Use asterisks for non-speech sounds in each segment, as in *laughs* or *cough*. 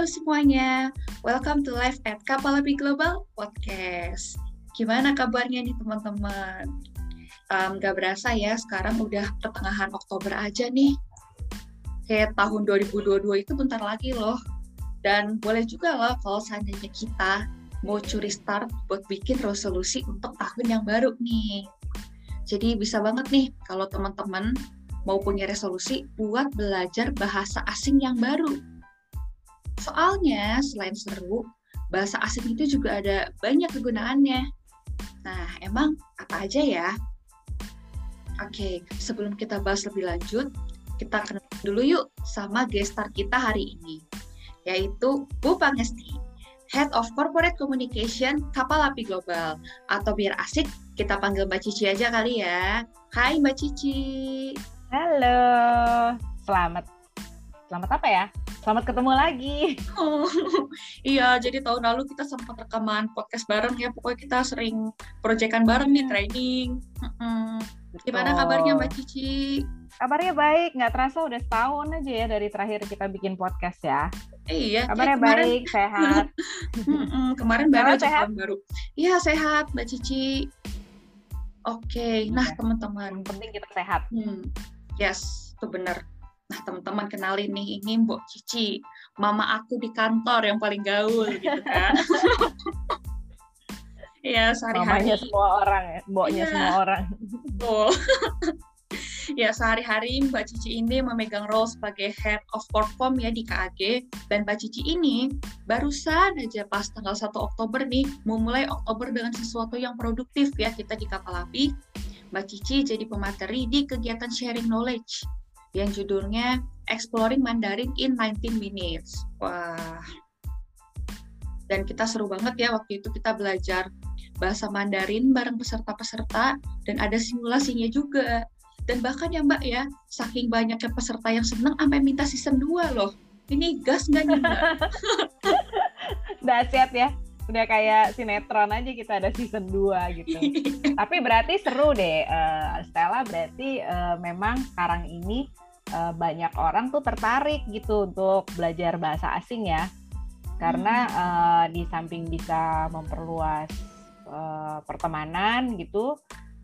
Halo semuanya, welcome to live at Kapalapi Global Podcast. Gimana kabarnya nih teman-teman? Um, gak berasa ya, sekarang udah pertengahan Oktober aja nih. Kayak tahun 2022 itu bentar lagi loh. Dan boleh juga loh kalau seandainya kita mau curi start buat bikin resolusi untuk tahun yang baru nih. Jadi bisa banget nih kalau teman-teman mau punya resolusi buat belajar bahasa asing yang baru Soalnya selain seru, bahasa asing itu juga ada banyak kegunaannya. Nah, emang apa aja ya? Oke, sebelum kita bahas lebih lanjut, kita kenal dulu yuk sama gestar kita hari ini, yaitu Bu Pangesti, Head of Corporate Communication Kapal Api Global. Atau biar asik, kita panggil Mbak Cici aja kali ya. Hai Mbak Cici. Halo, selamat. Selamat apa ya? Selamat ketemu lagi. *laughs* Oh, iya, jadi tahun lalu kita sempat rekaman podcast bareng ya. Pokoknya kita sering proyekan bareng nih, hmm. training. Gimana kabarnya Mbak Cici? Kabarnya baik, nggak terasa udah setahun aja ya dari terakhir kita bikin podcast ya. iya. Kabarnya eh, kemarin... baik, sehat. *laughs* kemarin baru aja sehat? baru. Iya sehat Mbak Cici. Oke, okay. nah iya. teman-teman. Penting kita sehat. Hmm. Yes, itu benar Nah, teman-teman kenalin nih, ini Mbok Cici, mama aku di kantor yang paling gaul gitu kan. *laughs* ya, sehari-hari. semua orang ya, Mboknya ya. semua orang. Betul. *laughs* ya, sehari-hari Mbak Cici ini memegang role sebagai Head of Perform ya di KAG. Dan Mbak Cici ini barusan aja pas tanggal 1 Oktober nih, memulai Oktober dengan sesuatu yang produktif ya kita di Kapal Api. Mbak Cici jadi pemateri di kegiatan sharing knowledge yang judulnya Exploring Mandarin in 19 Minutes. Wah. Dan kita seru banget ya waktu itu kita belajar bahasa Mandarin bareng peserta-peserta dan ada simulasinya juga. Dan bahkan ya Mbak ya, saking banyaknya peserta yang seneng sampai minta season 2 loh. Ini gas nggak nih Mbak? *laughs* Dahsyat ya udah kayak sinetron aja kita ada season 2 gitu. *laughs* Tapi berarti seru deh uh, Stella berarti uh, memang sekarang ini uh, banyak orang tuh tertarik gitu untuk belajar bahasa asing ya. Karena uh, di samping bisa memperluas uh, pertemanan gitu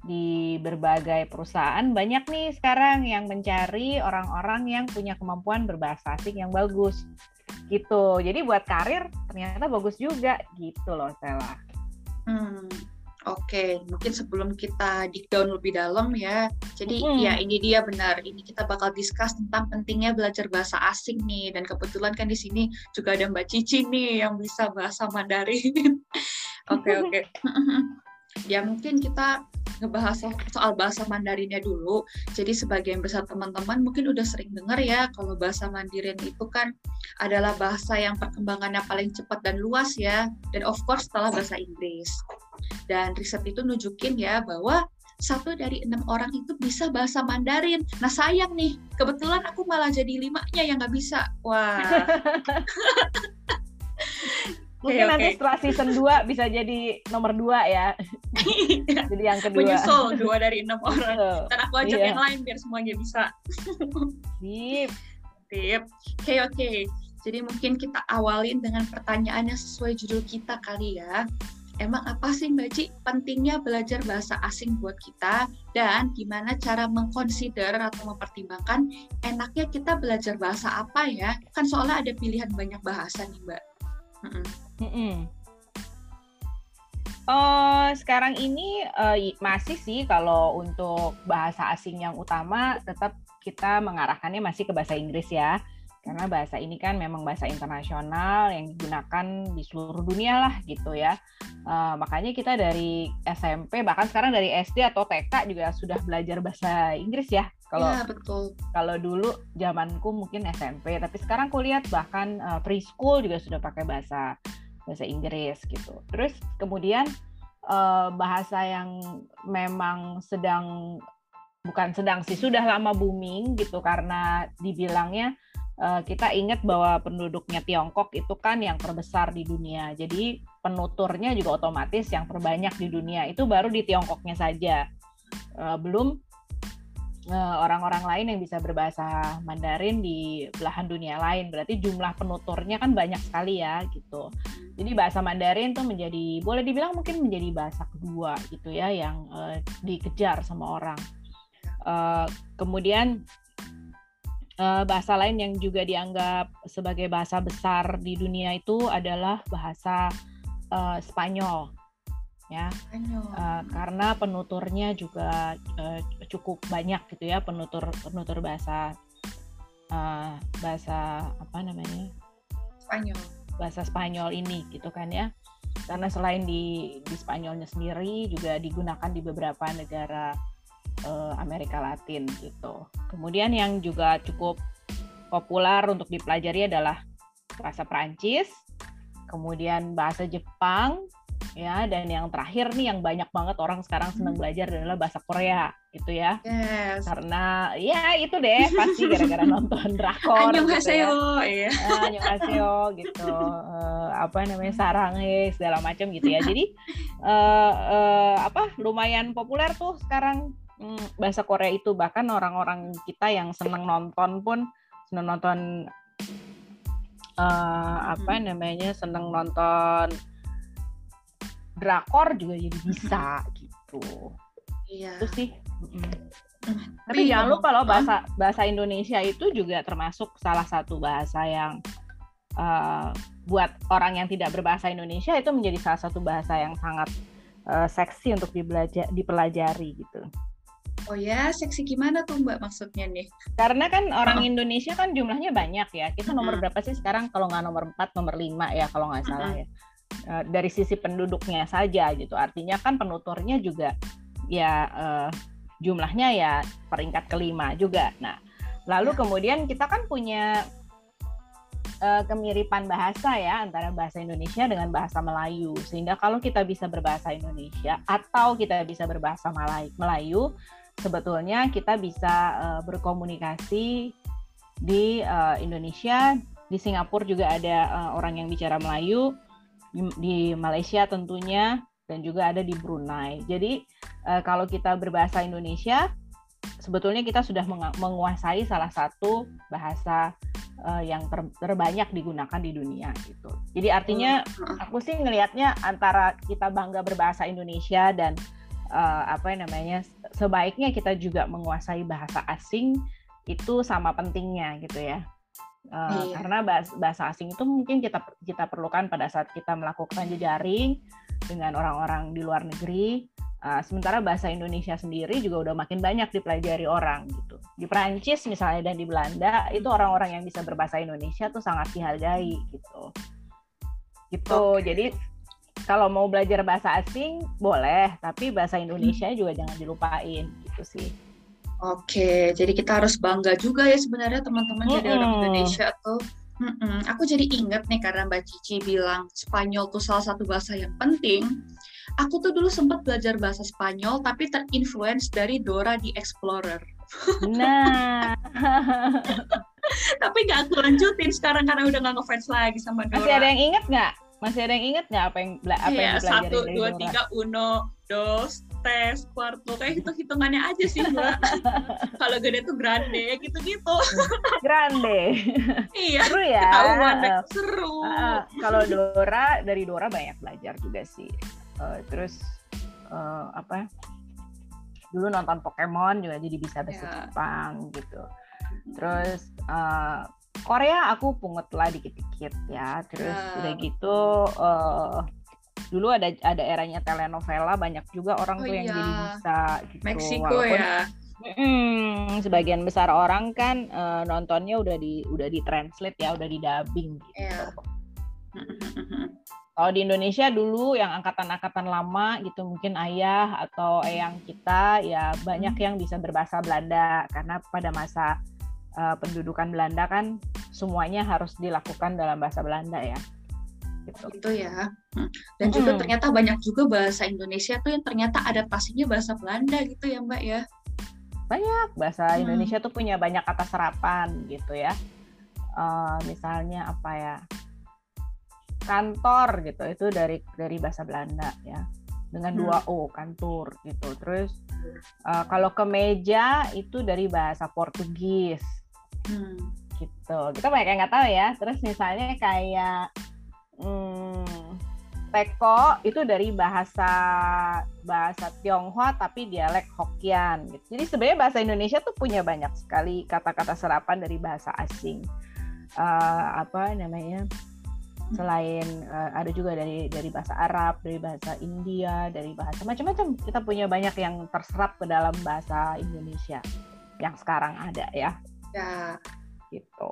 di berbagai perusahaan banyak nih sekarang yang mencari orang-orang yang punya kemampuan berbahasa asing yang bagus gitu. Jadi buat karir ternyata bagus juga gitu loh Stella. Hmm, Oke, mungkin sebelum kita dig down lebih dalam ya. Jadi hmm. ya ini dia benar. Ini kita bakal discuss tentang pentingnya belajar bahasa asing nih. Dan kebetulan kan di sini juga ada Mbak Cici nih yang bisa bahasa Mandarin. *laughs* Oke oke. *laughs* ya mungkin kita ngebahas soal bahasa Mandarinnya dulu. Jadi sebagian besar teman-teman mungkin udah sering dengar ya kalau bahasa Mandarin itu kan adalah bahasa yang perkembangannya paling cepat dan luas ya. Dan of course setelah bahasa Inggris. Dan riset itu nunjukin ya bahwa satu dari enam orang itu bisa bahasa Mandarin. Nah sayang nih, kebetulan aku malah jadi limanya yang nggak bisa. Wah. *laughs* Mungkin okay, nanti okay. setelah season 2 bisa jadi nomor 2 ya. jadi yang kedua. Menyusul dua dari enam orang. Dan aku ajak yeah. yang lain biar semuanya bisa. Sip. Sip. Oke, okay, oke. Okay. Jadi mungkin kita awalin dengan pertanyaan yang sesuai judul kita kali ya. Emang apa sih Mbak Ci pentingnya belajar bahasa asing buat kita dan gimana cara mengconsider atau mempertimbangkan enaknya kita belajar bahasa apa ya? Kan soalnya ada pilihan banyak bahasa nih Mbak. Mm -mm. Mm -mm. Uh, sekarang ini uh, masih sih kalau untuk bahasa asing yang utama tetap kita mengarahkannya masih ke bahasa Inggris ya karena bahasa ini kan memang bahasa internasional yang digunakan di seluruh dunia lah gitu ya uh, makanya kita dari SMP bahkan sekarang dari SD atau TK juga sudah belajar bahasa Inggris ya kalau ya, betul. kalau dulu zamanku mungkin SMP tapi sekarang kulihat bahkan uh, preschool juga sudah pakai bahasa bahasa Inggris gitu. Terus kemudian uh, bahasa yang memang sedang bukan sedang sih sudah lama booming gitu karena dibilangnya uh, kita ingat bahwa penduduknya Tiongkok itu kan yang terbesar di dunia. Jadi penuturnya juga otomatis yang terbanyak di dunia itu baru di Tiongkoknya saja. Uh, belum orang-orang lain yang bisa berbahasa Mandarin di belahan dunia lain. Berarti jumlah penuturnya kan banyak sekali ya gitu. Jadi bahasa Mandarin tuh menjadi boleh dibilang mungkin menjadi bahasa kedua gitu ya yang uh, dikejar sama orang. Uh, kemudian uh, bahasa lain yang juga dianggap sebagai bahasa besar di dunia itu adalah bahasa uh, Spanyol ya. Uh, karena penuturnya juga uh, cukup banyak gitu ya penutur penutur bahasa uh, bahasa apa namanya? Spanyol. Bahasa Spanyol ini gitu kan ya. Karena selain di di Spanyolnya sendiri juga digunakan di beberapa negara uh, Amerika Latin gitu. Kemudian yang juga cukup populer untuk dipelajari adalah bahasa Prancis kemudian bahasa Jepang ya dan yang terakhir nih yang banyak banget orang sekarang senang hmm. belajar adalah bahasa Korea gitu ya yes. karena ya itu deh pasti gara-gara *laughs* nonton drakor gitu ya. iya gitu uh, apa namanya saranghe segala macam gitu ya jadi uh, uh, apa lumayan populer tuh sekarang um, bahasa Korea itu bahkan orang-orang kita yang seneng nonton pun seneng nonton uh, apa hmm. namanya seneng nonton drakor juga jadi bisa gitu. Iya. Itu sih. Tapi jangan lupa loh bahasa bahasa Indonesia itu juga termasuk salah satu bahasa yang uh, buat orang yang tidak berbahasa Indonesia itu menjadi salah satu bahasa yang sangat uh, seksi untuk dibelajar dipelajari gitu. Oh ya, seksi gimana tuh Mbak maksudnya nih? Karena kan orang oh. Indonesia kan jumlahnya banyak ya. Kita nomor berapa sih sekarang? Kalau nggak nomor 4, nomor 5 ya kalau nggak salah ya. Eh, dari sisi penduduknya saja gitu. Artinya kan penuturnya juga ya uh, jumlahnya ya peringkat kelima juga. Nah, lalu ya. kemudian kita kan punya uh, kemiripan bahasa ya antara bahasa Indonesia dengan bahasa Melayu. Sehingga kalau kita bisa berbahasa Indonesia atau kita bisa berbahasa Melayu, sebetulnya kita bisa uh, berkomunikasi di uh, Indonesia, di Singapura juga ada uh, orang yang bicara Melayu di, di Malaysia tentunya dan juga ada di Brunei. Jadi uh, kalau kita berbahasa Indonesia sebetulnya kita sudah menguasai salah satu bahasa uh, yang ter terbanyak digunakan di dunia gitu. Jadi artinya hmm. aku sih ngelihatnya antara kita bangga berbahasa Indonesia dan uh, apa namanya sebaiknya kita juga menguasai bahasa asing itu sama pentingnya gitu ya. Uh, iya. Karena bahasa, bahasa asing itu mungkin kita kita perlukan pada saat kita melakukan jejaring dengan orang-orang di luar negeri. Uh, sementara bahasa Indonesia sendiri juga udah makin banyak dipelajari orang gitu. Di Prancis misalnya dan di Belanda itu orang-orang yang bisa berbahasa Indonesia tuh sangat dihargai gitu. Gitu. Okay. Jadi kalau mau belajar bahasa asing boleh, tapi bahasa Indonesia juga jangan dilupain gitu sih. Oke, jadi kita harus bangga juga ya sebenarnya teman-teman jadi orang Indonesia tuh. Mm-mm. Aku jadi inget nih karena Mbak Cici bilang Spanyol tuh salah satu bahasa yang penting. Aku tuh dulu sempat belajar bahasa Spanyol tapi terinfluence dari Dora the Explorer. Nah. *laughs* tapi nggak aku lanjutin sekarang karena udah nggak ngefans lagi sama Dora. Masih ada yang inget nggak? Masih ada yang inget nggak apa yang apa iya, yang dipelajari satu, dua, tiga, uno, dos, tes kuarto kayak hitung hitungannya aja sih mbak. *laughs* Kalau gede tuh grande gitu gitu grande. Iya seru ya. ketahuan uh, seru. Uh, kalau Dora dari Dora banyak belajar juga sih. Uh, terus uh, apa dulu nonton Pokemon juga jadi bisa bahasa yeah. Jepang gitu. Terus uh, Korea aku punget lah dikit-dikit ya. Terus yeah. udah gitu uh, dulu ada ada eranya telenovela banyak juga orang oh, tuh yang iya. jadi bisa gitu Meksiko Walaupun, ya Hmm, sebagian besar orang kan uh, nontonnya udah di udah di translate ya, udah di dubbing gitu. Yeah. *laughs* Kalau di Indonesia dulu yang angkatan-angkatan lama gitu mungkin ayah atau eyang kita ya banyak hmm. yang bisa berbahasa Belanda karena pada masa uh, pendudukan Belanda kan semuanya harus dilakukan dalam bahasa Belanda ya gitu. Itu ya. Hmm. Dan juga hmm. ternyata banyak juga bahasa Indonesia tuh yang ternyata adaptasinya bahasa Belanda gitu ya Mbak ya. Banyak bahasa hmm. Indonesia tuh punya banyak kata serapan gitu ya. Uh, misalnya apa ya? Kantor gitu itu dari dari bahasa Belanda ya. Dengan hmm. dua O kantor gitu. Terus Uh, kalau kemeja itu dari bahasa Portugis. Hmm. Gitu. Kita banyak yang nggak tahu ya. Terus misalnya kayak hmm, teko itu dari bahasa bahasa Tionghoa tapi dialek Hokkien. Gitu. Jadi sebenarnya bahasa Indonesia tuh punya banyak sekali kata-kata serapan dari bahasa asing. Uh, apa namanya? selain uh, ada juga dari dari bahasa Arab, dari bahasa India, dari bahasa macam-macam. Kita punya banyak yang terserap ke dalam bahasa Indonesia yang sekarang ada ya. Ya. Gitu.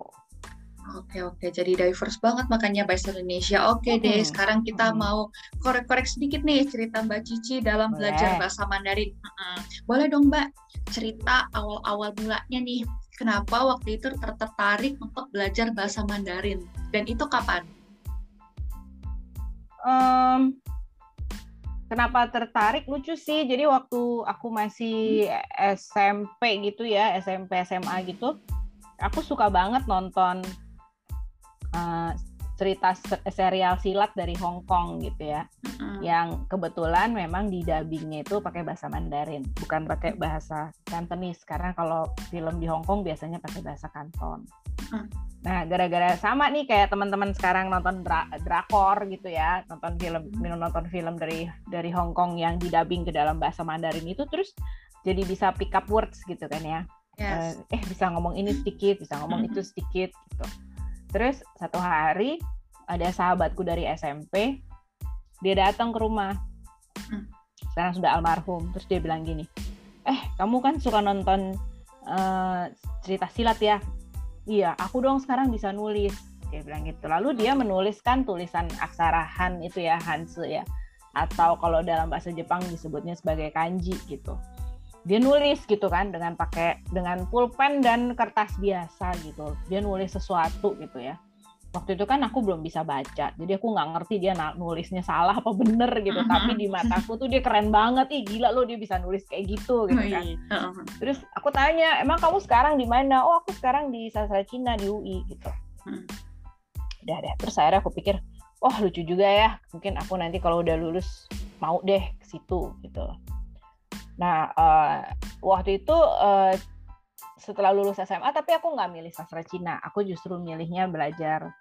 Oke oke, jadi diverse banget makanya bahasa Indonesia. Oke deh, hmm. sekarang kita hmm. mau korek-korek sedikit nih cerita Mbak Cici dalam Boleh. belajar bahasa Mandarin. Hmm. Boleh dong Mbak cerita awal-awal mulanya nih, kenapa waktu itu tertarik untuk belajar bahasa Mandarin dan itu kapan? um, kenapa tertarik lucu sih jadi waktu aku masih SMP gitu ya SMP SMA gitu aku suka banget nonton uh, cerita serial silat dari Hong Kong gitu ya mm-hmm. yang kebetulan memang di dubbingnya itu pakai bahasa Mandarin bukan pakai bahasa Cantonese karena kalau film di Hong Kong biasanya pakai bahasa Kanton mm. Nah, gara-gara sama nih kayak teman-teman sekarang nonton dra drakor gitu ya, nonton film minum nonton film dari dari Hong Kong yang didubbing ke dalam bahasa Mandarin itu terus jadi bisa pick up words gitu kan ya. Yes. Eh, eh bisa ngomong ini sedikit, bisa ngomong itu sedikit gitu. Terus satu hari ada sahabatku dari SMP, dia datang ke rumah. Mm. Sekarang sudah almarhum. Terus dia bilang gini, "Eh, kamu kan suka nonton uh, cerita silat ya? iya aku dong sekarang bisa nulis dia bilang gitu lalu dia menuliskan tulisan aksara Han itu ya Hanse ya atau kalau dalam bahasa Jepang disebutnya sebagai kanji gitu dia nulis gitu kan dengan pakai dengan pulpen dan kertas biasa gitu. Dia nulis sesuatu gitu ya. Waktu itu kan aku belum bisa baca jadi aku nggak ngerti dia nulisnya salah apa bener gitu. Uh-huh. *laughs* tapi di mataku tuh dia keren banget. Ih gila lo dia bisa nulis kayak gitu gitu kan. Uh-huh. terus aku tanya emang kamu sekarang di mana? Oh aku sekarang di sastra Cina di UI gitu. Uh-huh. udah deh terus akhirnya aku pikir oh lucu juga ya. Mungkin aku nanti kalau udah lulus mau deh ke situ gitu nah uh, waktu itu uh, setelah lulus SMA tapi aku nggak milih sastra Cina. Aku justru milihnya belajar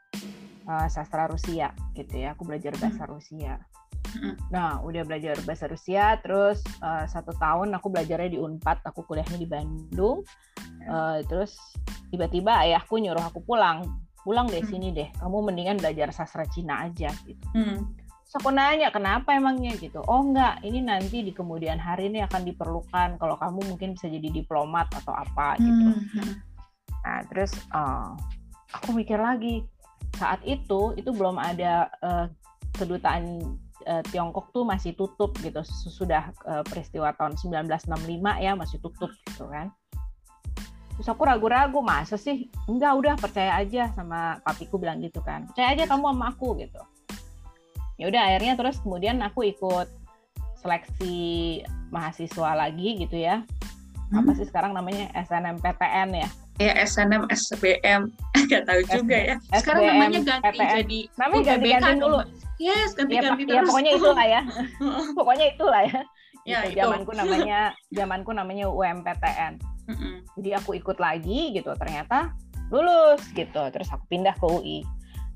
uh, sastra Rusia gitu ya. Aku belajar bahasa Rusia. Nah udah belajar bahasa Rusia terus uh, satu tahun aku belajarnya di Unpad. Aku kuliahnya di Bandung. Uh, terus tiba-tiba ayahku nyuruh aku pulang. Pulang deh sini deh. Kamu mendingan belajar sastra Cina aja gitu Terus aku nanya kenapa emangnya gitu. Oh enggak, ini nanti di kemudian hari ini akan diperlukan kalau kamu mungkin bisa jadi diplomat atau apa gitu. Hmm. Nah terus uh, aku mikir lagi saat itu itu belum ada uh, kedutaan uh, Tiongkok tuh masih tutup gitu sudah uh, peristiwa tahun 1965 ya masih tutup gitu kan. Terus aku ragu-ragu masa sih enggak udah percaya aja sama papiku bilang gitu kan percaya aja kamu sama aku gitu ya udah akhirnya terus kemudian aku ikut seleksi mahasiswa lagi gitu ya. Hmm. apa sih sekarang namanya? SNMPTN ya? Ya SNM SBM *laughs* nggak tahu juga ya. Sekarang SBM, namanya ganti PTN. jadi namanya ganti ganti dulu. Yes ganti ganti ya, terus. ya pokoknya itulah ya. *laughs* Pokoknya itulah ya. Ya gitu. zamanku *laughs* namanya zamanku namanya UMPTN mm -mm. jadi aku ikut lagi gitu ternyata lulus gitu. Terus aku pindah ke UI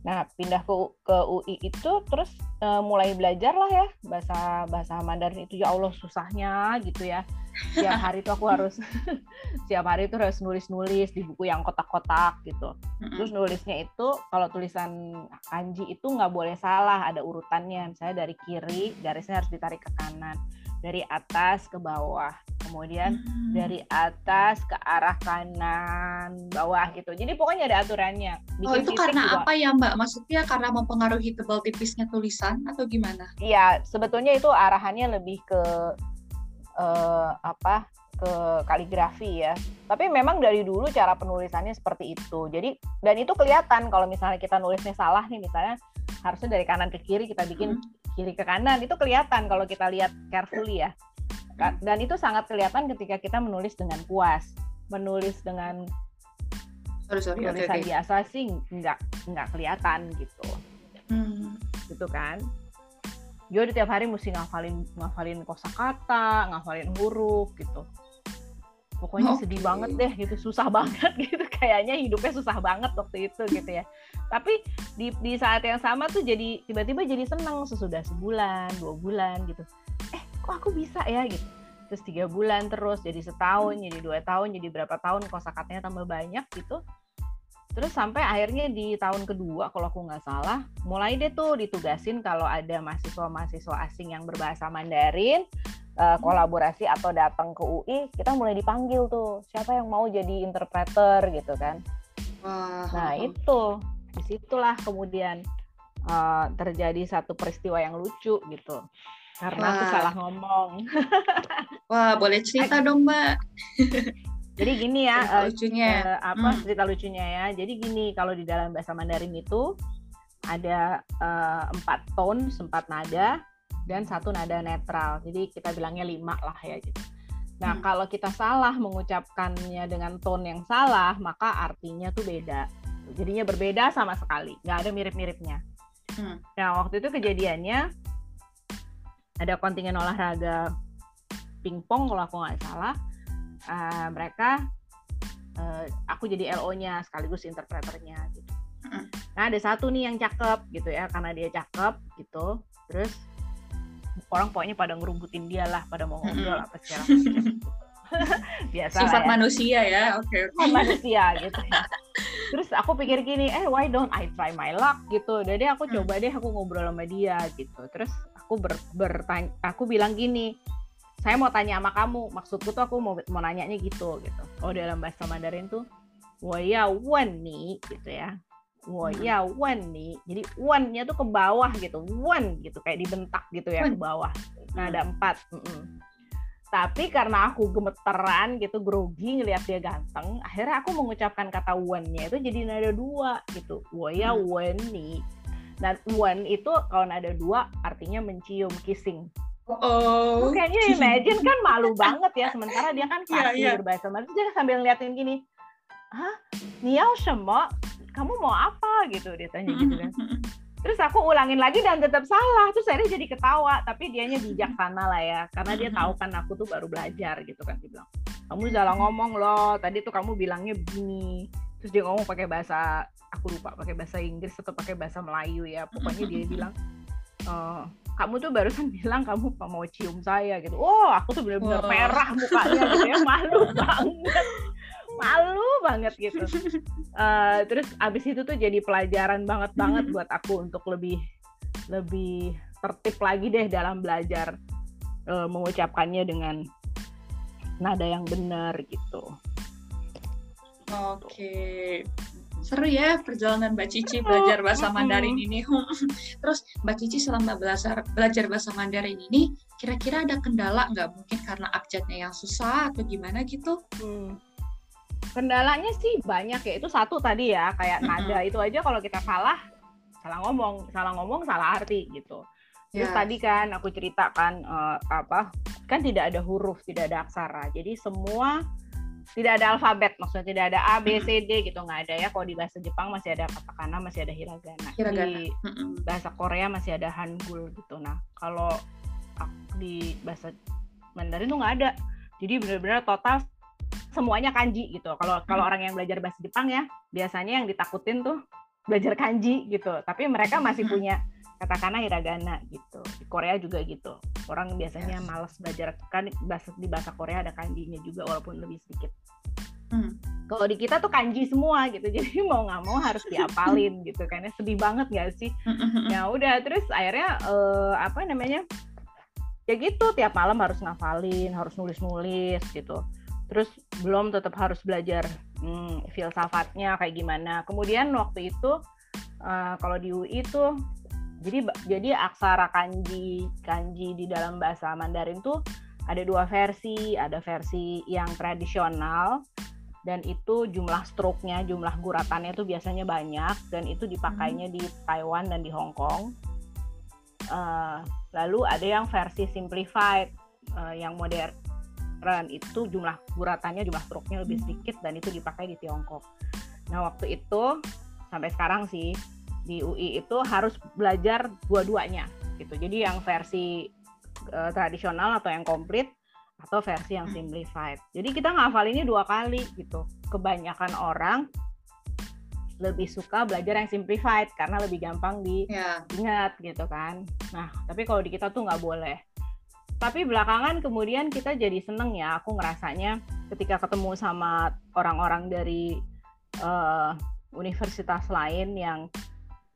Nah, pindah ke ke UI itu terus uh, mulai belajar lah ya bahasa bahasa Mandarin itu ya Allah susahnya gitu ya. Setiap hari itu aku *laughs* harus *laughs* setiap hari itu harus nulis-nulis di buku yang kotak-kotak gitu. Terus nulisnya itu kalau tulisan kanji itu nggak boleh salah, ada urutannya. Misalnya dari kiri garisnya harus ditarik ke kanan dari atas ke bawah, kemudian hmm. dari atas ke arah kanan bawah gitu. Jadi pokoknya ada aturannya. Bikin oh itu karena juga. apa ya Mbak? Maksudnya karena mempengaruhi tebal tipisnya tulisan atau gimana? Iya, sebetulnya itu arahannya lebih ke uh, apa? ke kaligrafi ya. Tapi memang dari dulu cara penulisannya seperti itu. Jadi dan itu kelihatan kalau misalnya kita nulisnya salah nih misalnya harusnya dari kanan ke kiri kita bikin hmm kiri ke kanan itu kelihatan kalau kita lihat carefully ya dan itu sangat kelihatan ketika kita menulis dengan puas menulis dengan sorry, sorry, tulisan okay, okay. biasa sih nggak nggak kelihatan gitu hmm. gitu kan jadi tiap hari mesti ngafalin ngafalin kosakata ngafalin huruf gitu pokoknya okay. sedih banget deh gitu susah banget *laughs* gitu kayaknya hidupnya susah banget waktu itu gitu ya. Tapi di di saat yang sama tuh jadi tiba-tiba jadi seneng sesudah sebulan dua bulan gitu. Eh kok aku bisa ya gitu. Terus tiga bulan terus jadi setahun jadi dua tahun jadi berapa tahun kosakatanya tambah banyak gitu. Terus sampai akhirnya di tahun kedua kalau aku nggak salah mulai deh tuh ditugasin kalau ada mahasiswa-mahasiswa asing yang berbahasa Mandarin uh, kolaborasi atau datang ke UI kita mulai dipanggil tuh siapa yang mau jadi interpreter gitu kan. Wah. nah itu. Di situlah kemudian uh, terjadi satu peristiwa yang lucu gitu. Karena Wah. aku salah ngomong. *laughs* Wah boleh cerita dong mbak. Jadi gini ya cerita uh, lucunya. uh, apa hmm. cerita lucunya ya. Jadi gini kalau di dalam bahasa Mandarin itu ada uh, empat tone sempat nada dan satu nada netral. Jadi kita bilangnya lima lah ya gitu. Nah hmm. kalau kita salah mengucapkannya dengan tone yang salah, maka artinya tuh beda. Jadinya berbeda sama sekali, nggak ada mirip-miripnya. Hmm. Nah waktu itu kejadiannya ada kontingen olahraga pingpong kalau aku nggak salah. Uh, mereka uh, aku jadi LO-nya sekaligus interpreternya gitu. Hmm. Nah ada satu nih yang cakep gitu ya karena dia cakep gitu. Terus orang pokoknya pada ngerumbutin dia lah pada mau ngobrol apa segala macam. *laughs* Biasa sifat ya. manusia ya oke. *laughs* Okay, okay. manusia gitu ya. Terus aku pikir gini eh why don't I try my luck? gitu. Jadi aku hmm. coba deh aku ngobrol sama dia gitu. Terus aku ber, bertanya aku bilang gini saya mau tanya sama kamu. Maksudku tuh aku mau mau nanyanya gitu gitu. Oh dalam bahasa Mandarin tuh waya wen nih? gitu ya Hmm. ya one nih, jadi one-nya tuh ke bawah gitu, one gitu kayak dibentak gitu ya ke bawah. Nah ada hmm. empat. Mm -mm. Tapi karena aku gemeteran gitu, grogi ngeliat dia ganteng, akhirnya aku mengucapkan kata one-nya itu jadi nada dua gitu. Wah ya hmm. one nih. Dan one itu kalau nada dua artinya mencium, kissing. Oh. Kayaknya imagine kan malu banget ya, sementara dia kan pasti yeah, yeah. berbahasa Mandarin, dia sambil ngeliatin gini, hah, niao shemo? Kamu mau apa? Gitu dia tanya gitu kan. *laughs* Terus aku ulangin lagi dan tetap salah. Terus akhirnya jadi ketawa. Tapi dianya bijaksana lah ya. Karena dia tahu kan aku tuh baru belajar gitu kan dia bilang. Kamu salah ngomong loh. Tadi tuh kamu bilangnya begini. Terus dia ngomong pakai bahasa aku lupa pakai bahasa Inggris atau pakai bahasa Melayu ya. Pokoknya dia *laughs* bilang e, kamu tuh barusan *laughs* bilang kamu mau cium saya gitu. Oh aku tuh benar-benar merah mukanya gitu ya. Malu banget malu banget gitu. Uh, terus abis itu tuh jadi pelajaran banget banget buat aku untuk lebih lebih tertib lagi deh dalam belajar uh, mengucapkannya dengan nada yang benar gitu. Oke. Okay. seru ya perjalanan Mbak Cici belajar bahasa Mandarin ini. *laughs* Terus Mbak Cici selama belajar belajar bahasa Mandarin ini, kira-kira ada kendala nggak? Mungkin karena abjadnya yang susah atau gimana gitu? Hmm kendalanya sih banyak ya. Itu satu tadi ya kayak nada itu aja kalau kita salah salah ngomong salah ngomong salah arti gitu. Terus yes. tadi kan aku ceritakan uh, apa kan tidak ada huruf tidak ada aksara. Jadi semua tidak ada alfabet maksudnya tidak ada A B C D gitu. Nggak ada ya. Kalau di bahasa Jepang masih ada katakana masih ada hiragana, hiragana. di bahasa Korea masih ada hangul gitu. Nah kalau di bahasa Mandarin tuh nggak ada. Jadi benar-benar total semuanya kanji gitu. Kalau kalau hmm. orang yang belajar bahasa Jepang ya, biasanya yang ditakutin tuh belajar kanji gitu. Tapi mereka masih hmm. punya katakanlah hiragana gitu. Di Korea juga gitu. Orang biasanya yes. males belajar kan bahasa di bahasa Korea ada kanjinya juga walaupun lebih sedikit. Hmm. Kalau di kita tuh kanji semua gitu, *laughs* jadi mau nggak mau harus diapalin *laughs* gitu. Karena sedih banget gak sih? Hmm, ya udah, terus akhirnya uh, apa namanya? Ya gitu, tiap malam harus ngafalin, harus nulis-nulis gitu terus belum tetap harus belajar hmm, filsafatnya kayak gimana. Kemudian waktu itu uh, kalau di UI itu jadi jadi aksara kanji kanji di dalam bahasa Mandarin tuh ada dua versi, ada versi yang tradisional dan itu jumlah stroke-nya, jumlah guratannya itu biasanya banyak dan itu dipakainya hmm. di Taiwan dan di Hong Kong. Uh, lalu ada yang versi simplified uh, yang modern Ren itu jumlah guratannya jumlah stroke-nya lebih sedikit dan itu dipakai di Tiongkok. Nah waktu itu sampai sekarang sih di UI itu harus belajar dua-duanya gitu. Jadi yang versi uh, tradisional atau yang komplit atau versi yang hmm. simplified. Jadi kita ngafal ini dua kali gitu. Kebanyakan orang lebih suka belajar yang simplified karena lebih gampang ya. diingat yeah. gitu kan. Nah, tapi kalau di kita tuh nggak boleh. Tapi belakangan kemudian kita jadi seneng ya, aku ngerasanya ketika ketemu sama orang-orang dari uh, universitas lain yang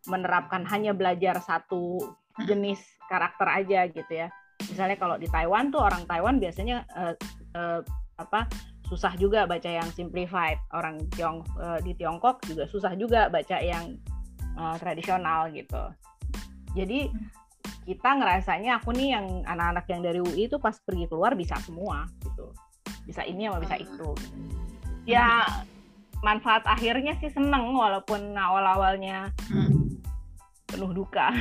menerapkan hanya belajar satu hmm. jenis karakter aja gitu ya. Misalnya kalau di Taiwan tuh orang Taiwan biasanya uh, uh, apa susah juga baca yang simplified. Orang Tiong uh, di Tiongkok juga susah juga baca yang uh, tradisional gitu. Jadi kita ngerasanya aku nih yang anak-anak yang dari UI itu pas pergi keluar bisa semua gitu. Bisa ini sama bisa itu. Ya manfaat akhirnya sih seneng walaupun awal-awalnya penuh duka.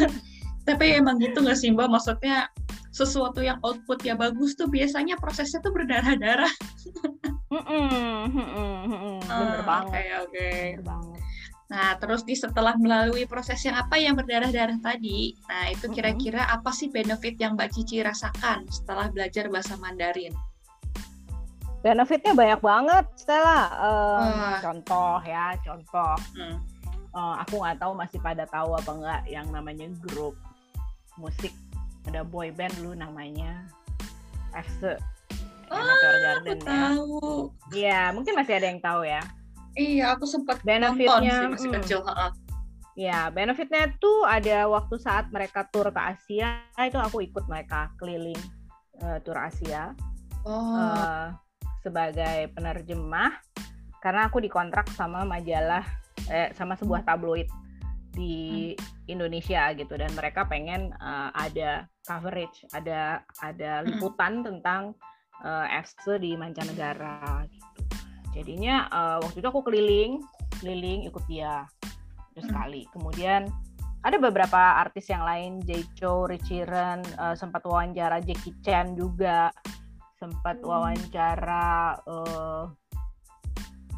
*laughs* Tapi emang gitu nggak sih Mbak? Maksudnya sesuatu yang output ya bagus tuh biasanya prosesnya tuh berdarah-darah. Bener banget. Oke, oke. Nah, terus di setelah melalui proses yang apa yang berdarah-darah tadi, nah itu kira-kira apa sih benefit yang Mbak Cici rasakan setelah belajar bahasa Mandarin? Benefitnya banyak banget, Stella. Um, Contoh ya, contoh. Hmm. Uh, aku nggak tahu masih pada tahu apa enggak yang namanya grup musik ada boy band dulu namanya FC Oh, Garden aku ya. tahu. Iya, mungkin masih ada yang tahu ya. Iya, aku sempat benefitnya nonton sih masih hmm. kecil. Ya, benefitnya tuh ada waktu saat mereka tur ke Asia, itu aku ikut mereka keliling uh, tur Asia oh. uh, sebagai penerjemah karena aku dikontrak sama majalah eh, sama sebuah tabloid di hmm. Indonesia gitu dan mereka pengen uh, ada coverage, ada ada hmm. liputan hmm. tentang uh, FC di mancanegara gitu. Jadinya uh, waktu itu aku keliling, keliling ikut dia terus hmm. sekali. Kemudian ada beberapa artis yang lain, Jay Chou, Richie Ren, uh, sempat wawancara Jackie Chan juga, sempat hmm. wawancara uh,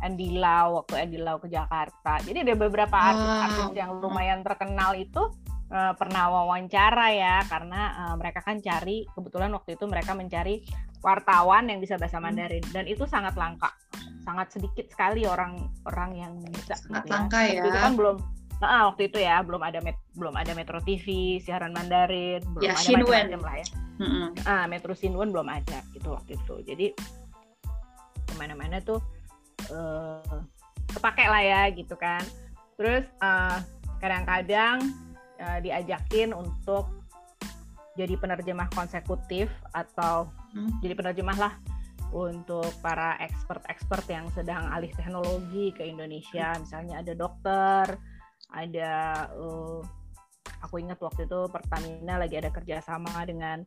Andy Lau waktu Andy Lau ke Jakarta. Jadi ada beberapa artis-artis yang lumayan terkenal itu uh, pernah wawancara ya karena uh, mereka kan cari kebetulan waktu itu mereka mencari wartawan yang bisa bahasa hmm. Mandarin dan itu sangat langka. Sangat sedikit sekali orang-orang yang bisa sangat gitu ya. langka ya. Itu kan belum Nah, waktu itu ya belum ada met, belum ada Metro TV siaran Mandarin, belum ya, ada macam-macam lah ya. Mm-hmm. Ah, Metro Sinwen belum ada gitu waktu itu. Jadi ke mana-mana tuh uh, kepake lah ya gitu kan terus eh, kadang-kadang uh, diajakin untuk jadi penerjemah konsekutif atau hmm. jadi penerjemah lah untuk para expert-expert yang sedang alih teknologi ke Indonesia. Misalnya ada dokter ada uh, aku ingat waktu itu Pertamina lagi ada kerjasama dengan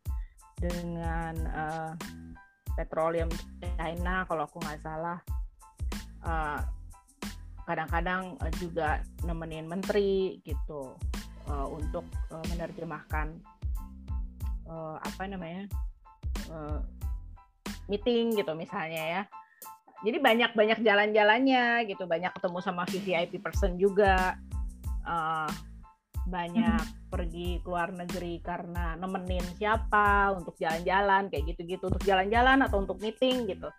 dengan uh, petroleum China kalau aku nggak salah. Kadang kadang-kadang uh, juga nemenin menteri gitu uh, untuk uh, menerjemahkan uh, apa namanya uh, meeting gitu misalnya ya. Jadi banyak banyak jalan-jalannya gitu. Banyak ketemu sama VVIP person juga. Uh, banyak hmm. pergi keluar negeri karena nemenin siapa untuk jalan-jalan kayak gitu-gitu. Untuk jalan-jalan atau untuk meeting gitu.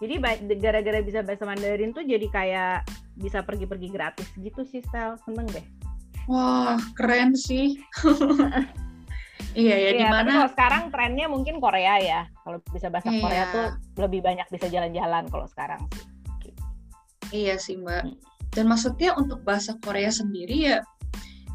Jadi gara-gara bisa bahasa Mandarin tuh jadi kayak bisa pergi-pergi gratis gitu sih seneng deh wah keren sih. *laughs* Iya ya di mana kalau sekarang trennya mungkin Korea ya. Kalau bisa bahasa iya. Korea tuh lebih banyak bisa jalan-jalan kalau sekarang iya sih mbak. Hmm. dan maksudnya untuk bahasa Korea sendiri ya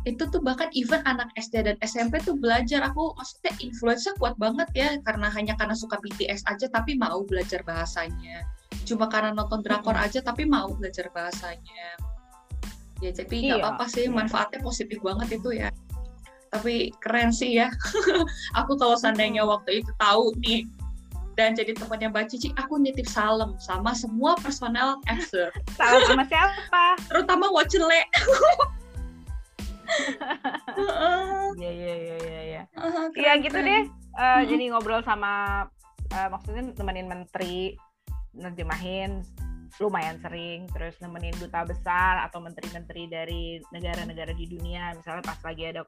itu tuh bahkan even anak SD dan SMP tuh belajar. Aku maksudnya influence kuat banget ya karena hanya karena suka BTS aja tapi mau belajar bahasanya. Cuma karena nonton drakor aja tapi mau belajar bahasanya ya jadi nggak iya. apa-apa sih manfaatnya positif banget itu ya tapi keren sih ya *laughs* aku kalau seandainya waktu itu tahu nih dan jadi temannya Mbak Cici, aku nitip salam sama semua personel EXE. *laughs* Salam sama siapa? Terutama Wacele. *laughs* Iya iya iya iya iya. Iya gitu deh. Uh, hmm. Jadi ngobrol sama uh, maksudnya temenin menteri nerjemahin lumayan sering terus nemenin duta besar atau menteri-menteri dari negara-negara di dunia misalnya pas lagi ada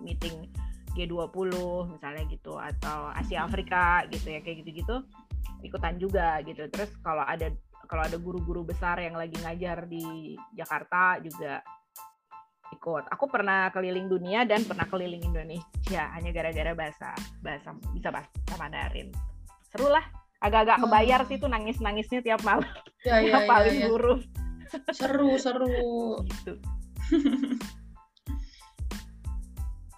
meeting G20 misalnya gitu atau Asia Afrika gitu ya kayak gitu-gitu ikutan juga gitu. Terus kalau ada kalau ada guru-guru besar yang lagi ngajar di Jakarta juga ikut. Aku pernah keliling dunia dan pernah keliling Indonesia hanya gara-gara bahasa bahasa bisa bahasa Mandarin. Seru lah. Agak-agak kebayar hmm. sih tuh nangis-nangisnya tiap malam. Ya, ya, *laughs* paling ya, ya. guru. Seru, seru. gitu. *laughs*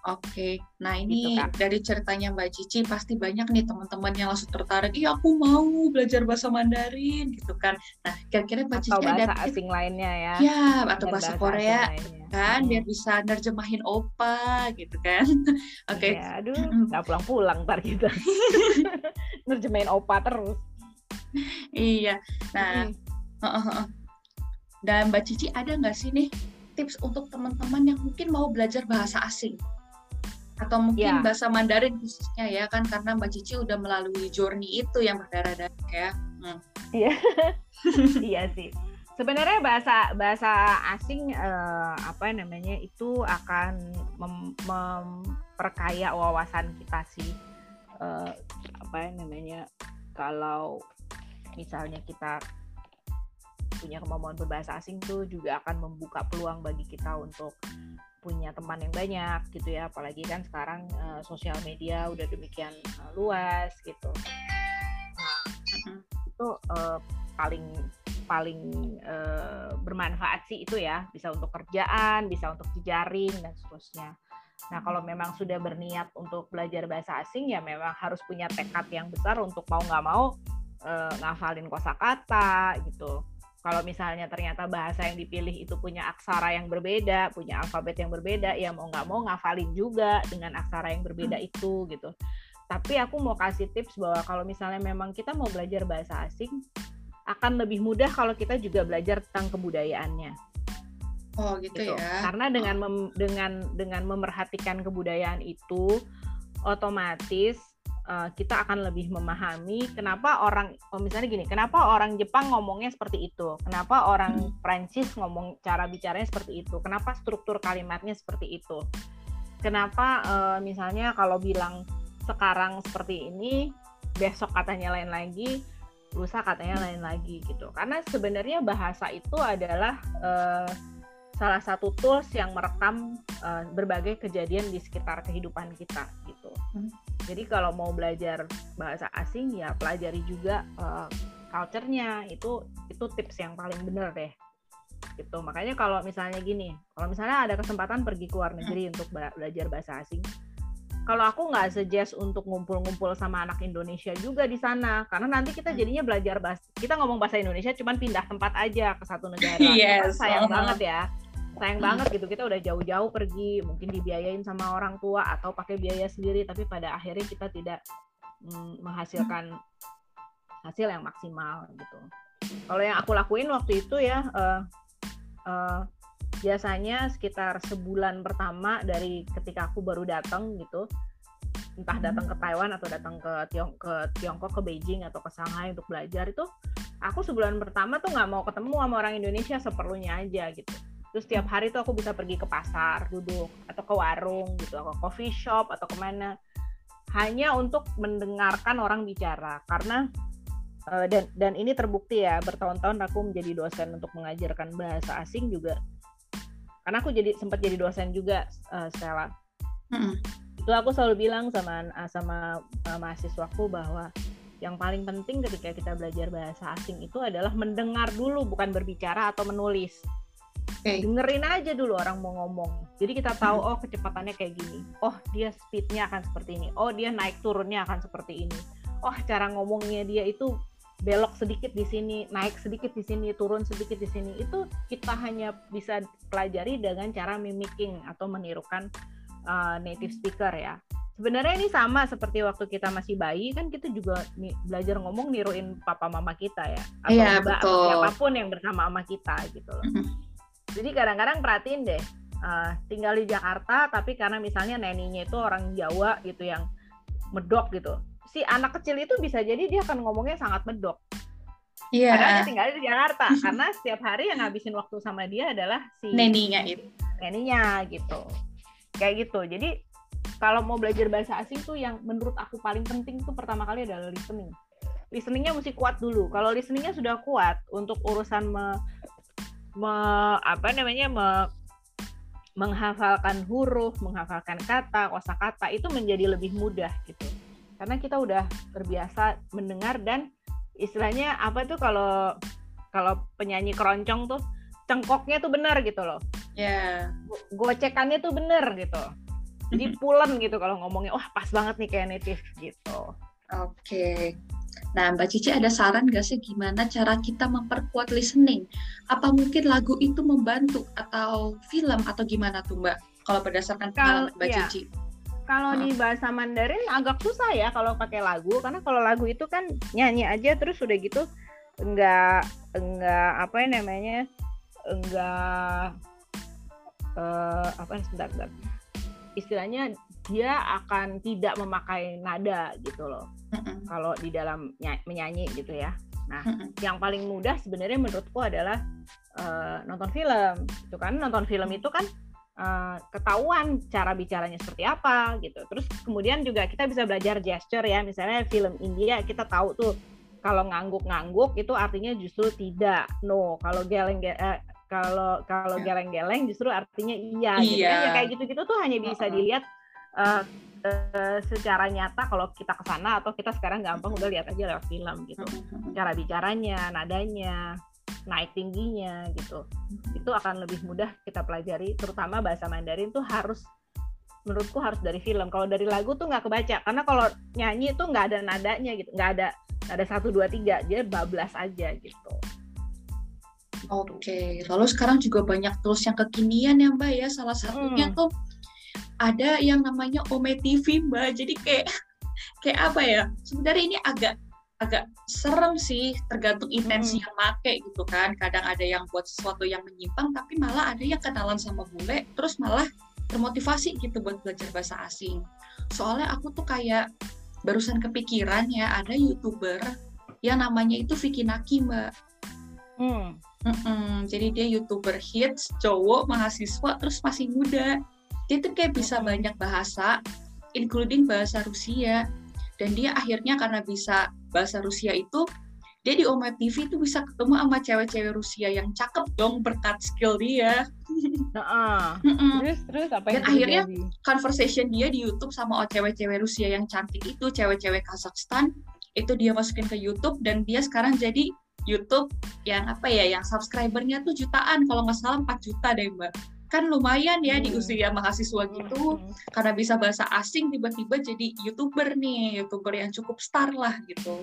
Oke, nah ini gitu, dari ceritanya Mbak Cici pasti banyak nih teman-teman yang langsung tertarik, iya aku mau belajar bahasa Mandarin gitu kan. Nah kira-kira Mbak Cici ada bahasa asing lainnya ya? Ya, atau bahasa, bahasa Korea kan, hmm. biar bisa nerjemahin opa gitu kan. *laughs* Oke. Okay. Ya, aduh, nggak pulang-pulang ntar kita. *laughs* nerjemahin opa terus. iya, nah. Hmm. Dan Mbak Cici ada nggak sih nih tips untuk teman-teman yang mungkin mau belajar bahasa asing? Atau mungkin ya. bahasa Mandarin khususnya ya kan karena Mbak Cici udah melalui journey itu yang berdarah-darah ya. Hmm. Iya, *laughs* iya sih. Sebenarnya bahasa bahasa asing eh, apa namanya itu akan mem memperkaya wawasan kita sih. Eh, apa namanya kalau misalnya kita punya kemampuan berbahasa asing tuh juga akan membuka peluang bagi kita untuk punya teman yang banyak gitu ya. Apalagi kan sekarang uh, sosial media udah demikian uh, luas gitu. Nah itu uh, paling paling uh, bermanfaat sih itu ya. Bisa untuk kerjaan bisa untuk jejaring dan seterusnya. Nah kalau memang sudah berniat untuk belajar bahasa asing ya memang harus punya tekad yang besar untuk mau nggak mau uh, ngafalin kosakata gitu kalau misalnya ternyata bahasa yang dipilih itu punya aksara yang berbeda, punya alfabet yang berbeda, ya mau nggak mau ngafalin juga dengan aksara yang berbeda hmm. itu gitu. Tapi aku mau kasih tips bahwa kalau misalnya memang kita mau belajar bahasa asing, akan lebih mudah kalau kita juga belajar tentang kebudayaannya. Oh gitu, gitu. ya. Karena dengan mem, dengan dengan memerhatikan kebudayaan itu, otomatis uh, kita akan lebih memahami kenapa orang oh misalnya gini kenapa orang Jepang ngomongnya seperti itu? Kenapa orang hmm. Prancis ngomong cara bicaranya seperti itu? Kenapa struktur kalimatnya seperti itu? Kenapa uh, misalnya kalau bilang sekarang seperti ini besok katanya lain lagi lusa katanya lain lagi gitu. Karena sebenarnya bahasa itu adalah uh, salah satu tools yang merekam uh, berbagai kejadian di sekitar kehidupan kita gitu. Hmm. Jadi kalau mau belajar bahasa asing ya pelajari juga uh, culture-nya itu itu tips yang paling benar deh. Gitu. Makanya kalau misalnya gini, kalau misalnya ada kesempatan pergi ke luar negeri hmm. untuk belajar bahasa asing, kalau aku nggak suggest untuk ngumpul-ngumpul sama anak Indonesia juga di sana karena nanti kita hmm. jadinya belajar bahasa kita ngomong bahasa Indonesia cuman pindah tempat aja ke satu negara *laughs* yes, sayang uh -huh. banget ya sayang hmm. banget gitu kita udah jauh-jauh pergi mungkin dibiayain sama orang tua atau pakai biaya sendiri tapi pada akhirnya kita tidak mm, menghasilkan hasil yang maksimal gitu kalau yang aku lakuin waktu itu ya uh, uh, biasanya sekitar sebulan pertama dari ketika aku baru datang gitu entah hmm. datang ke Taiwan atau datang ke Tiong ke Tiongkok ke Beijing atau ke Shanghai untuk belajar itu aku sebulan pertama tuh nggak mau ketemu sama orang Indonesia seperlunya aja gitu terus tiap hari tuh aku bisa pergi ke pasar duduk atau ke warung gitu atau coffee shop atau ke mana. Hanya untuk mendengarkan orang bicara karena uh, dan dan ini terbukti ya bertahun-tahun aku menjadi dosen untuk mengajarkan bahasa asing juga. Karena aku jadi sempat jadi dosen juga uh, Stella. Mm-hmm. itu aku selalu bilang sama sama uh, mahasiswaku bahwa yang paling penting ketika kita belajar bahasa asing itu adalah mendengar dulu bukan berbicara atau menulis okay. dengerin aja dulu orang mau ngomong jadi kita tahu hmm. oh kecepatannya kayak gini oh dia speednya akan seperti ini oh dia naik turunnya akan seperti ini oh cara ngomongnya dia itu belok sedikit di sini naik sedikit di sini turun sedikit di sini itu kita hanya bisa pelajari dengan cara mimicking atau menirukan uh, native speaker ya sebenarnya ini sama seperti waktu kita masih bayi kan kita juga belajar ngomong niruin papa mama kita ya atau yeah, mbak betul. siapa pun yang bersama sama kita gitu loh mm-hmm. Jadi kadang-kadang perhatiin deh, uh, tinggal di Jakarta tapi karena misalnya neninya itu orang Jawa gitu yang medok gitu. Si anak kecil itu bisa jadi dia akan ngomongnya sangat medok. Iya. Yeah. Padahal tinggal di Jakarta *laughs* karena setiap hari yang ngabisin waktu sama dia adalah si neninya itu. Neninya gitu. Kayak gitu. Jadi kalau mau belajar bahasa asing tuh yang menurut aku paling penting tuh pertama kali adalah listening. Listeningnya mesti kuat dulu. Kalau listeningnya sudah kuat untuk urusan me, me apa namanya me, menghafalkan huruf, menghafalkan kata, kosakata itu menjadi lebih mudah gitu. Karena kita udah terbiasa mendengar dan istilahnya apa tuh kalau kalau penyanyi keroncong tuh cengkoknya tuh benar gitu loh. Ya. Yeah. Gocekannya tuh benar gitu. Jadi *laughs* pulen gitu kalau ngomongnya, wah pas banget nih kayak native gitu. Oke. Okay. Nah, Mbak Cici ada saran nggak sih gimana cara kita memperkuat listening? Apa mungkin lagu itu membantu atau film atau gimana tuh Mbak? Kalau berdasarkan pengalaman Mbak iya. Cici. Kalau di bahasa Mandarin agak susah ya kalau pakai lagu karena kalau lagu itu kan nyanyi aja terus udah gitu enggak enggak apa ya namanya enggak uh, apa sebentar, sebentar istilahnya dia akan tidak memakai nada gitu loh mm-hmm. kalau di dalam menyanyi gitu ya nah mm-hmm. yang paling mudah sebenarnya menurutku adalah uh, nonton film itu kan nonton film itu kan uh, ketahuan cara bicaranya seperti apa gitu terus kemudian juga kita bisa belajar gesture ya misalnya film India kita tahu tuh kalau ngangguk-ngangguk itu artinya justru tidak no kalau geleng uh, kalau kalau ya. geleng-geleng justru artinya iya, gitu iya. gitu ya kayak gitu-gitu tuh hanya bisa dilihat uh, uh, secara nyata kalau kita ke sana atau kita sekarang gampang udah lihat aja lewat film gitu. Cara bicaranya nadanya naik tingginya gitu. Itu akan lebih mudah kita pelajari terutama bahasa Mandarin tuh harus menurutku harus dari film. Kalau dari lagu tuh nggak kebaca karena kalau nyanyi tuh nggak ada nadanya gitu nggak ada ada satu dua tiga dia bablas aja gitu. Oke, lalu sekarang juga banyak tools yang kekinian ya Mbak ya. Salah satunya hmm. tuh ada yang namanya Ome TV Mbak. Jadi kayak *laughs* kayak apa ya? Sebenarnya ini agak agak serem sih, tergantung intensi hmm. yang make gitu kan. Kadang ada yang buat sesuatu yang menyimpang, tapi malah ada yang kenalan sama bule, terus malah termotivasi gitu buat belajar bahasa asing. Soalnya aku tuh kayak barusan kepikiran ya ada youtuber yang namanya itu Vicky Naki mbak. Hmm. Mm-mm, jadi dia youtuber hits, cowok, mahasiswa, terus masih muda. Dia tuh kayak bisa banyak bahasa, including bahasa Rusia. Dan dia akhirnya karena bisa bahasa Rusia itu, dia di Oma TV tuh bisa ketemu sama cewek-cewek Rusia yang cakep dong berkat skill dia. *laughs* Nah, terus terus apa yang Dan akhirnya conversation dia di YouTube sama oh, cewek-cewek Rusia yang cantik itu, cewek-cewek Kazakhstan, itu dia masukin ke YouTube dan dia sekarang jadi YouTube yang apa ya yang subscribernya tuh jutaan. Kalau nggak salah 4 juta deh mbak kan lumayan ya hmm. di usia mahasiswa gitu hmm. karena bisa bahasa asing tiba-tiba jadi youtuber nih youtuber yang cukup star lah gitu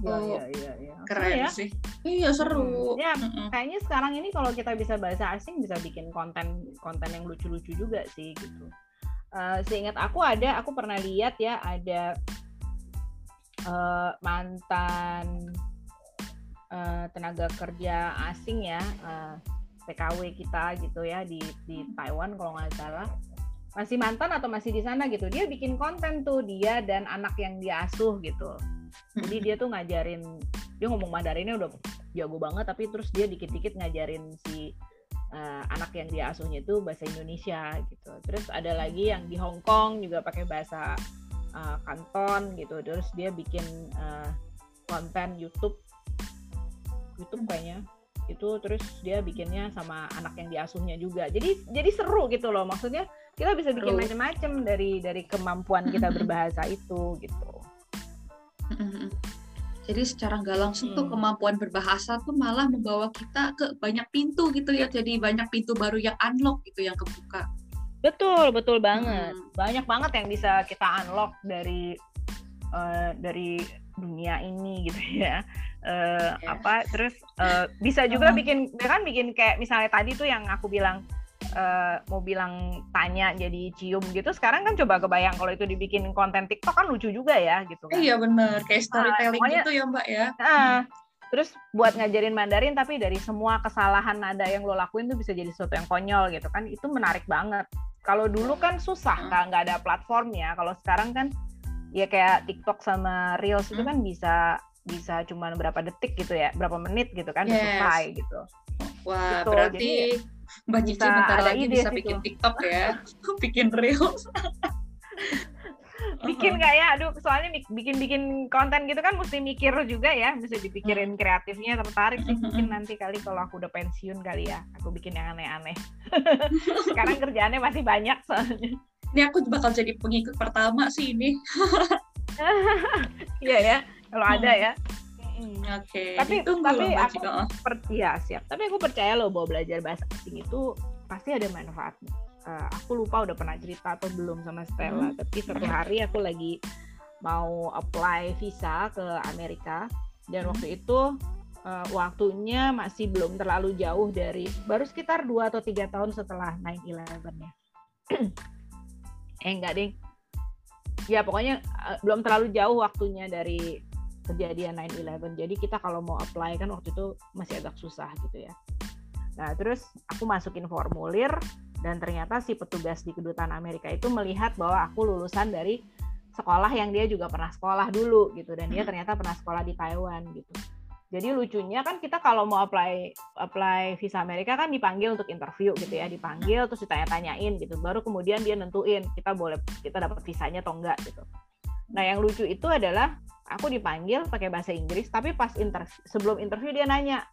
Iya, oh, iya, iya, iya. Keren ya? sih. Iya, seru. Hmm. Ya, mm kayaknya sekarang ini kalau kita bisa bahasa asing bisa bikin konten konten yang lucu-lucu juga sih gitu. Uh, seingat aku ada, aku pernah lihat ya ada uh, mantan uh, tenaga kerja asing ya uh, PKW kita gitu ya di di Taiwan kalau nggak salah. Masih mantan atau masih di sana gitu. Dia bikin konten tuh dia dan anak yang dia asuh gitu. Jadi dia tuh ngajarin dia ngomong Mandarinnya udah jago banget tapi terus dia dikit-dikit ngajarin si uh, anak yang dia asuhnya itu bahasa Indonesia gitu. Terus ada lagi yang di Hong Kong juga pakai bahasa uh, kanton gitu. Terus dia bikin uh, konten YouTube. YouTube kayaknya itu terus dia bikinnya sama anak yang diasuhnya juga jadi jadi seru gitu loh maksudnya kita bisa bikin macam-macam dari dari kemampuan kita berbahasa itu gitu jadi secara nggak langsung hmm. tuh kemampuan berbahasa tuh malah membawa kita ke banyak pintu gitu ya jadi banyak pintu baru yang unlock gitu yang kebuka Betul, betul banget. Hmm. Banyak banget yang bisa kita unlock dari uh, dari dunia ini gitu ya. Uh, eh, yeah. apa terus uh, bisa juga bikin kan bikin kayak misalnya tadi tuh yang aku bilang uh, mau bilang tanya jadi cium gitu sekarang kan coba kebayang kalau itu dibikin konten TikTok kan lucu juga ya gitu kan. Iya bener kayak storytelling uh, gitu ya Mbak ya. Uh, Terus buat ngajarin Mandarin tapi dari semua kesalahan nada yang lo lakuin tuh bisa jadi sesuatu yang konyol gitu kan. Itu menarik banget. Kalau dulu kan susah kan nggak ada platformnya. Kalau sekarang kan ya kayak TikTok sama Reels itu kan bisa bisa cuma berapa detik gitu ya, berapa menit gitu kan yes. selesai gitu. Wah, gitu. berarti Jadi, Mbak Cici bentar lagi bisa situ. bikin TikTok ya, *laughs* bikin Reels. *laughs* bikin nggak ya aduh soalnya bikin bikin konten gitu kan mesti mikir juga ya mesti dipikirin kreatifnya tertarik sih mungkin nanti kali kalau aku udah pensiun kali ya aku bikin yang aneh-aneh *laughs* sekarang kerjaannya masih banyak soalnya ini aku bakal jadi pengikut pertama sih ini iya ya kalau ada ya Oke. Okay. Tapi tapi aku percaya siap. Tapi aku percaya loh bahwa belajar bahasa asing itu pasti ada manfaatnya uh, aku lupa udah pernah cerita atau belum sama Stella hmm. tapi satu hari aku lagi mau apply visa ke Amerika dan hmm. waktu itu uh, waktunya masih belum terlalu jauh dari baru sekitar dua atau tiga tahun setelah 9/11 ya *clears throat* eh enggak ding ya pokoknya uh, belum terlalu jauh waktunya dari kejadian 9/11 jadi kita kalau mau apply kan waktu itu masih agak susah gitu ya nah terus aku masukin formulir dan ternyata si petugas di kedutaan Amerika itu melihat bahwa aku lulusan dari sekolah yang dia juga pernah sekolah dulu gitu dan dia hmm. ternyata pernah sekolah di Taiwan gitu. Jadi lucunya kan kita kalau mau apply apply visa Amerika kan dipanggil untuk interview gitu ya, dipanggil terus ditanya-tanyain gitu. Baru kemudian dia nentuin kita boleh kita dapat visanya atau enggak gitu. Nah, yang lucu itu adalah aku dipanggil pakai bahasa Inggris tapi pas interview sebelum interview dia nanya,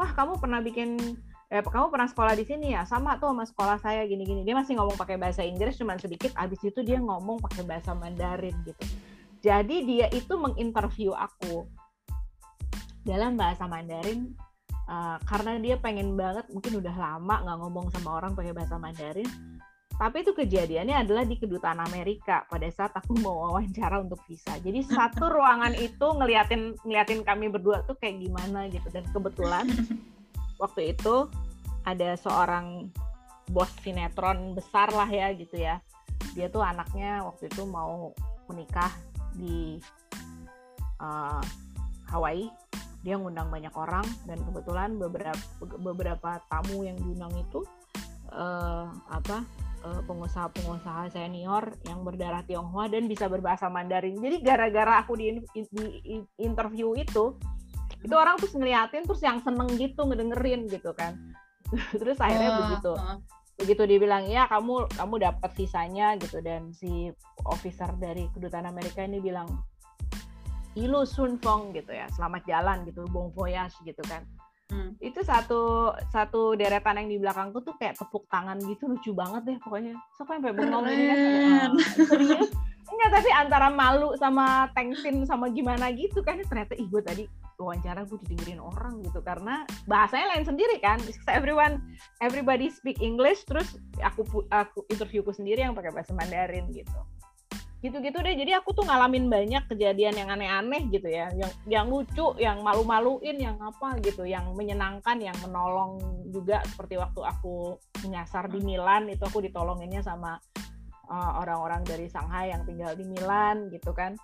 "Wah, kamu pernah bikin eh kamu pernah sekolah di sini ya? Sama tuh sama sekolah saya gini-gini. Dia masih ngomong pakai bahasa Inggris cuma sedikit abis itu dia ngomong pakai bahasa Mandarin gitu. Jadi dia itu menginterview aku dalam bahasa Mandarin uh, karena dia pengen banget mungkin udah lama nggak ngomong sama orang pakai bahasa Mandarin tapi itu kejadiannya adalah di kedutaan Amerika. Pada saat aku mau wawancara untuk visa. Jadi satu *laughs* ruangan itu ngeliatin ngeliatin kami berdua tuh kayak gimana gitu. Dan kebetulan waktu itu ada seorang bos sinetron besar lah ya gitu ya. Dia tuh anaknya waktu itu mau menikah di uh, Hawaii. Dia ngundang banyak orang dan kebetulan beberapa beberapa tamu yang diundang itu uh, apa pengusaha-pengusaha senior yang berdarah Tionghoa dan bisa berbahasa Mandarin. Jadi gara-gara aku di, di interview itu itu orang terus ngeliatin terus yang seneng gitu ngedengerin gitu kan. *laughs* Terus akhirnya uh, begitu. uh. begitu dibilang ya kamu kamu dapat visanya gitu. Dan si officer dari kedutaan Amerika ini bilang Ilu Sun Fong gitu ya selamat jalan gitu bon voyage gitu kan hmm. itu satu satu deretan yang di belakangku tuh kayak tepuk tangan gitu lucu banget deh pokoknya. Siapa yang bengong ini kan? Serius enggak tapi antara malu sama tensin sama gimana gitu kan ternyata ih gue tadi wawancara gue didengerin orang gitu. Karena bahasanya lain sendiri kan everyone everybody speak English terus aku aku interviewku sendiri yang pakai bahasa Mandarin gitu gitu-gitu deh. Jadi aku tuh ngalamin banyak kejadian yang aneh-aneh gitu ya. Yang yang lucu yang malu-maluin yang apa gitu. Yang menyenangkan yang menolong juga. Seperti waktu aku menyasar di Milan itu aku ditolonginnya sama uh, orang-orang dari Shanghai yang tinggal di Milan gitu kan.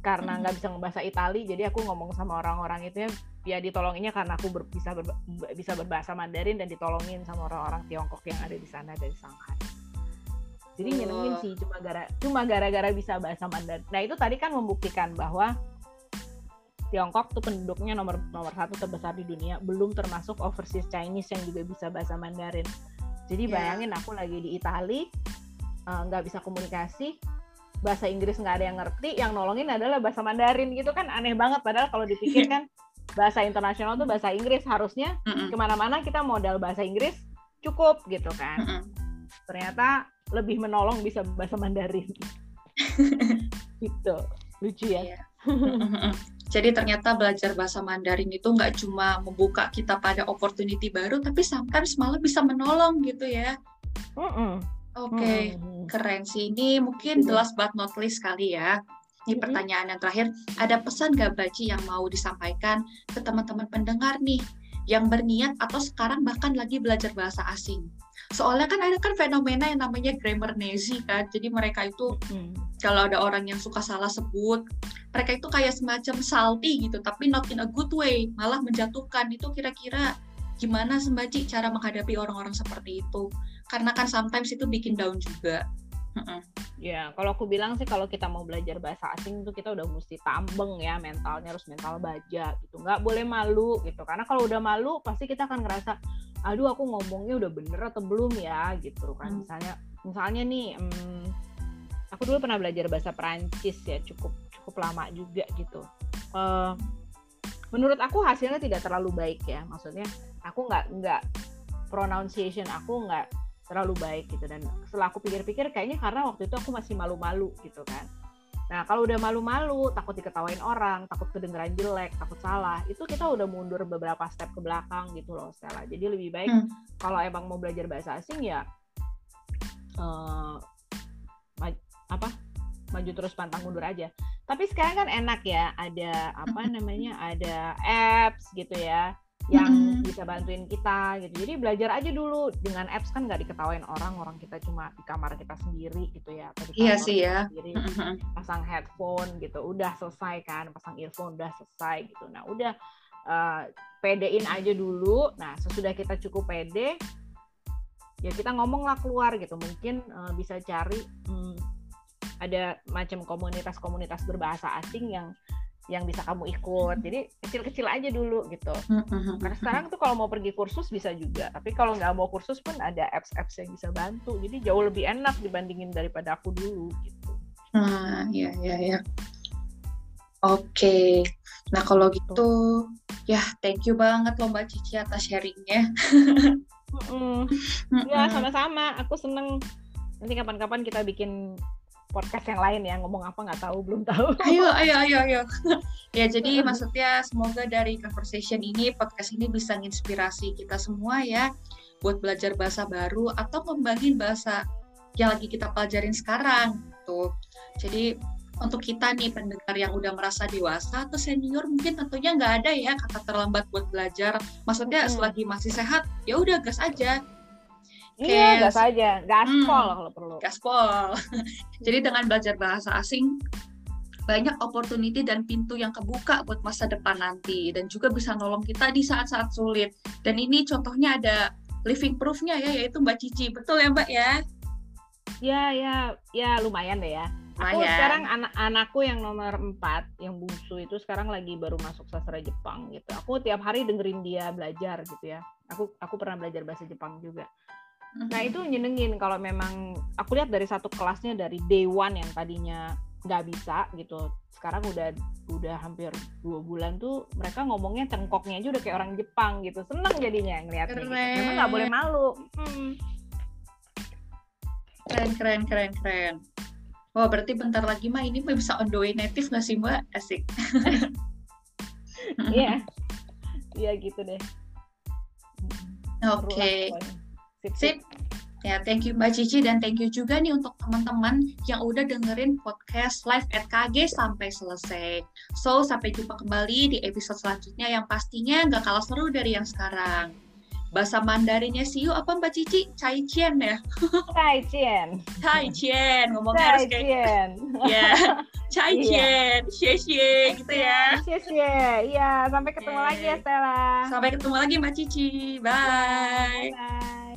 Karena nggak bisa ngebahasa Itali jadi aku ngomong sama orang-orang itu ya. Ya ditolonginnya karena aku ber, bisa ber, bisa berbahasa Mandarin dan ditolongin sama orang-orang Tiongkok yang ada di sana dari Shanghai jadi nyenengin sih cuma gara cuma gara-gara bisa bahasa Mandarin nah itu tadi kan membuktikan bahwa Tiongkok tuh penduduknya nomor nomor satu terbesar di dunia belum termasuk overseas Chinese yang juga bisa bahasa Mandarin jadi iya. bayangin yeah. aku lagi di Itali eh, nggak uh, bisa komunikasi bahasa Inggris nggak ada yang ngerti, yang nolongin adalah bahasa Mandarin gitu kan aneh banget. Padahal kalau dipikir kan bahasa internasional tuh bahasa Inggris harusnya mm ke mana-mana kita modal bahasa Inggris cukup gitu kan. Mm Ternyata lebih menolong bisa bahasa Mandarin. *laughs* gitu lucu ya. Iya. *laughs* Jadi ternyata belajar bahasa Mandarin itu nggak cuma membuka kita pada opportunity baru, tapi sometimes malah bisa menolong gitu ya. Mm -mm Oke, okay. keren sih. Ini mungkin the last but not least kali ya. Ini pertanyaan yang terakhir, ada pesan gak Baci yang mau disampaikan ke teman-teman pendengar nih yang berniat atau sekarang bahkan lagi belajar bahasa asing? Soalnya kan ada kan fenomena yang namanya grammar nazi kan. Jadi mereka itu hmm. kalau ada orang yang suka salah sebut, mereka itu kayak semacam salty gitu, tapi not in a good way, malah menjatuhkan. Itu kira-kira gimana Sembaci cara menghadapi orang-orang seperti itu? karena kan sometimes itu bikin down juga Ya, kalau aku bilang sih kalau kita mau belajar bahasa asing tuh kita udah mesti tambeng ya mentalnya harus mental baja gitu. Nggak boleh malu gitu. Karena kalau udah malu pasti kita akan ngerasa aduh aku ngomongnya udah bener atau belum ya gitu kan. Hmm. Misalnya misalnya nih hmm, aku dulu pernah belajar bahasa Perancis ya cukup cukup lama juga gitu. Uh, menurut aku hasilnya tidak terlalu baik ya. Maksudnya aku nggak nggak pronunciation aku nggak terlalu baik gitu. Dan setelah aku pikir-pikir kayaknya karena waktu itu aku masih malu-malu gitu kan. Nah kalau udah malu-malu takut diketawain orang takut kedengeran jelek takut salah itu kita udah mundur beberapa step ke belakang gitu loh Stella. Jadi lebih baik hmm. kalau emang mau belajar bahasa asing ya uh, apa maju terus pantang mundur aja. Tapi sekarang kan enak ya ada apa namanya ada apps gitu ya yang mm-hmm. bisa bantuin kita gitu. Jadi belajar aja dulu dengan apps kan nggak diketawain orang, orang kita cuma di kamar kita sendiri gitu ya. iya sih ya. Sendiri, mm-hmm. pasang headphone gitu, udah selesai kan, pasang earphone udah selesai gitu. Nah udah uh, pedein aja dulu. Nah sesudah kita cukup pede, ya kita ngomong lah keluar gitu. Mungkin uh, bisa cari hmm, ada macam komunitas-komunitas berbahasa asing yang yang bisa kamu ikut. Jadi kecil-kecil aja dulu gitu. Karena sekarang tuh kalau mau pergi kursus bisa juga. Tapi kalau nggak mau kursus pun ada apps-apps yang bisa bantu. Jadi jauh lebih enak dibandingin daripada aku dulu gitu. Nah, ya ya ya. Oke. Nah, kalau gitu ya thank you banget loh Mbak Cici atas sharingnya. mm -mm. *laughs* Ya, sama-sama. Aku seneng nanti kapan-kapan kita bikin podcast yang lain ya ngomong apa nggak tahu belum tahu. Ayo ayo ayo ayo. *laughs* Ya jadi maksudnya semoga dari conversation ini podcast ini bisa menginspirasi kita semua ya buat belajar bahasa baru atau ngembangin bahasa yang lagi kita pelajarin sekarang tuh jadi untuk kita nih pendengar yang udah merasa dewasa atau senior mungkin tentunya nggak ada ya kata terlambat buat belajar. Maksudnya hmm. selagi masih sehat ya udah gas aja Iya, gas aja, gaspol hmm, kalau perlu. Gaspol. *laughs* Jadi dengan belajar bahasa asing banyak opportunity dan pintu yang kebuka buat masa depan nanti dan juga bisa nolong kita di saat-saat sulit. Dan ini contohnya ada living proofnya ya yaitu Mbak Cici. Betul ya Mbak ya? Ya, ya, ya lumayan deh ya. Aku sekarang anak-anakku yang nomor empat, yang bungsu itu sekarang lagi baru masuk sastra Jepang gitu. Aku tiap hari dengerin dia belajar gitu ya. Aku aku pernah belajar bahasa Jepang juga. Nah itu nyenengin kalau memang aku lihat dari satu kelasnya dari day one yang tadinya nggak bisa gitu. Sekarang udah udah hampir dua bulan tuh mereka ngomongnya cengkoknya aja udah kayak orang Jepang gitu. Seneng jadinya ngeliatnya gitu. memang nggak boleh malu. Hmm. keren keren keren keren. Wah berarti bentar lagi mah ini mah bisa on the way native nggak sih mbak? Asik. *laughs* Iya. *laughs* Iya gitu deh. Oke. okay. Sip, sip. Ya, thank you Mbak Cici dan thank you juga nih untuk teman-teman yang udah dengerin podcast Live at KG sampai selesai. So, sampai jumpa kembali di episode selanjutnya yang pastinya nggak kalah seru dari yang sekarang. Bahasa Mandarinnya siu apa Mbak Cici? Cai Chien ya? *laughs* Cai Chien. Cai Chien, ngomongnya harus kayak Chien. *laughs* Ya, Cai Chien, xie xie gitu ya. Xie xie, iya. Sampai ketemu lagi ya Stella. Sampai ketemu lagi Mbak Cici. Bye. Bye.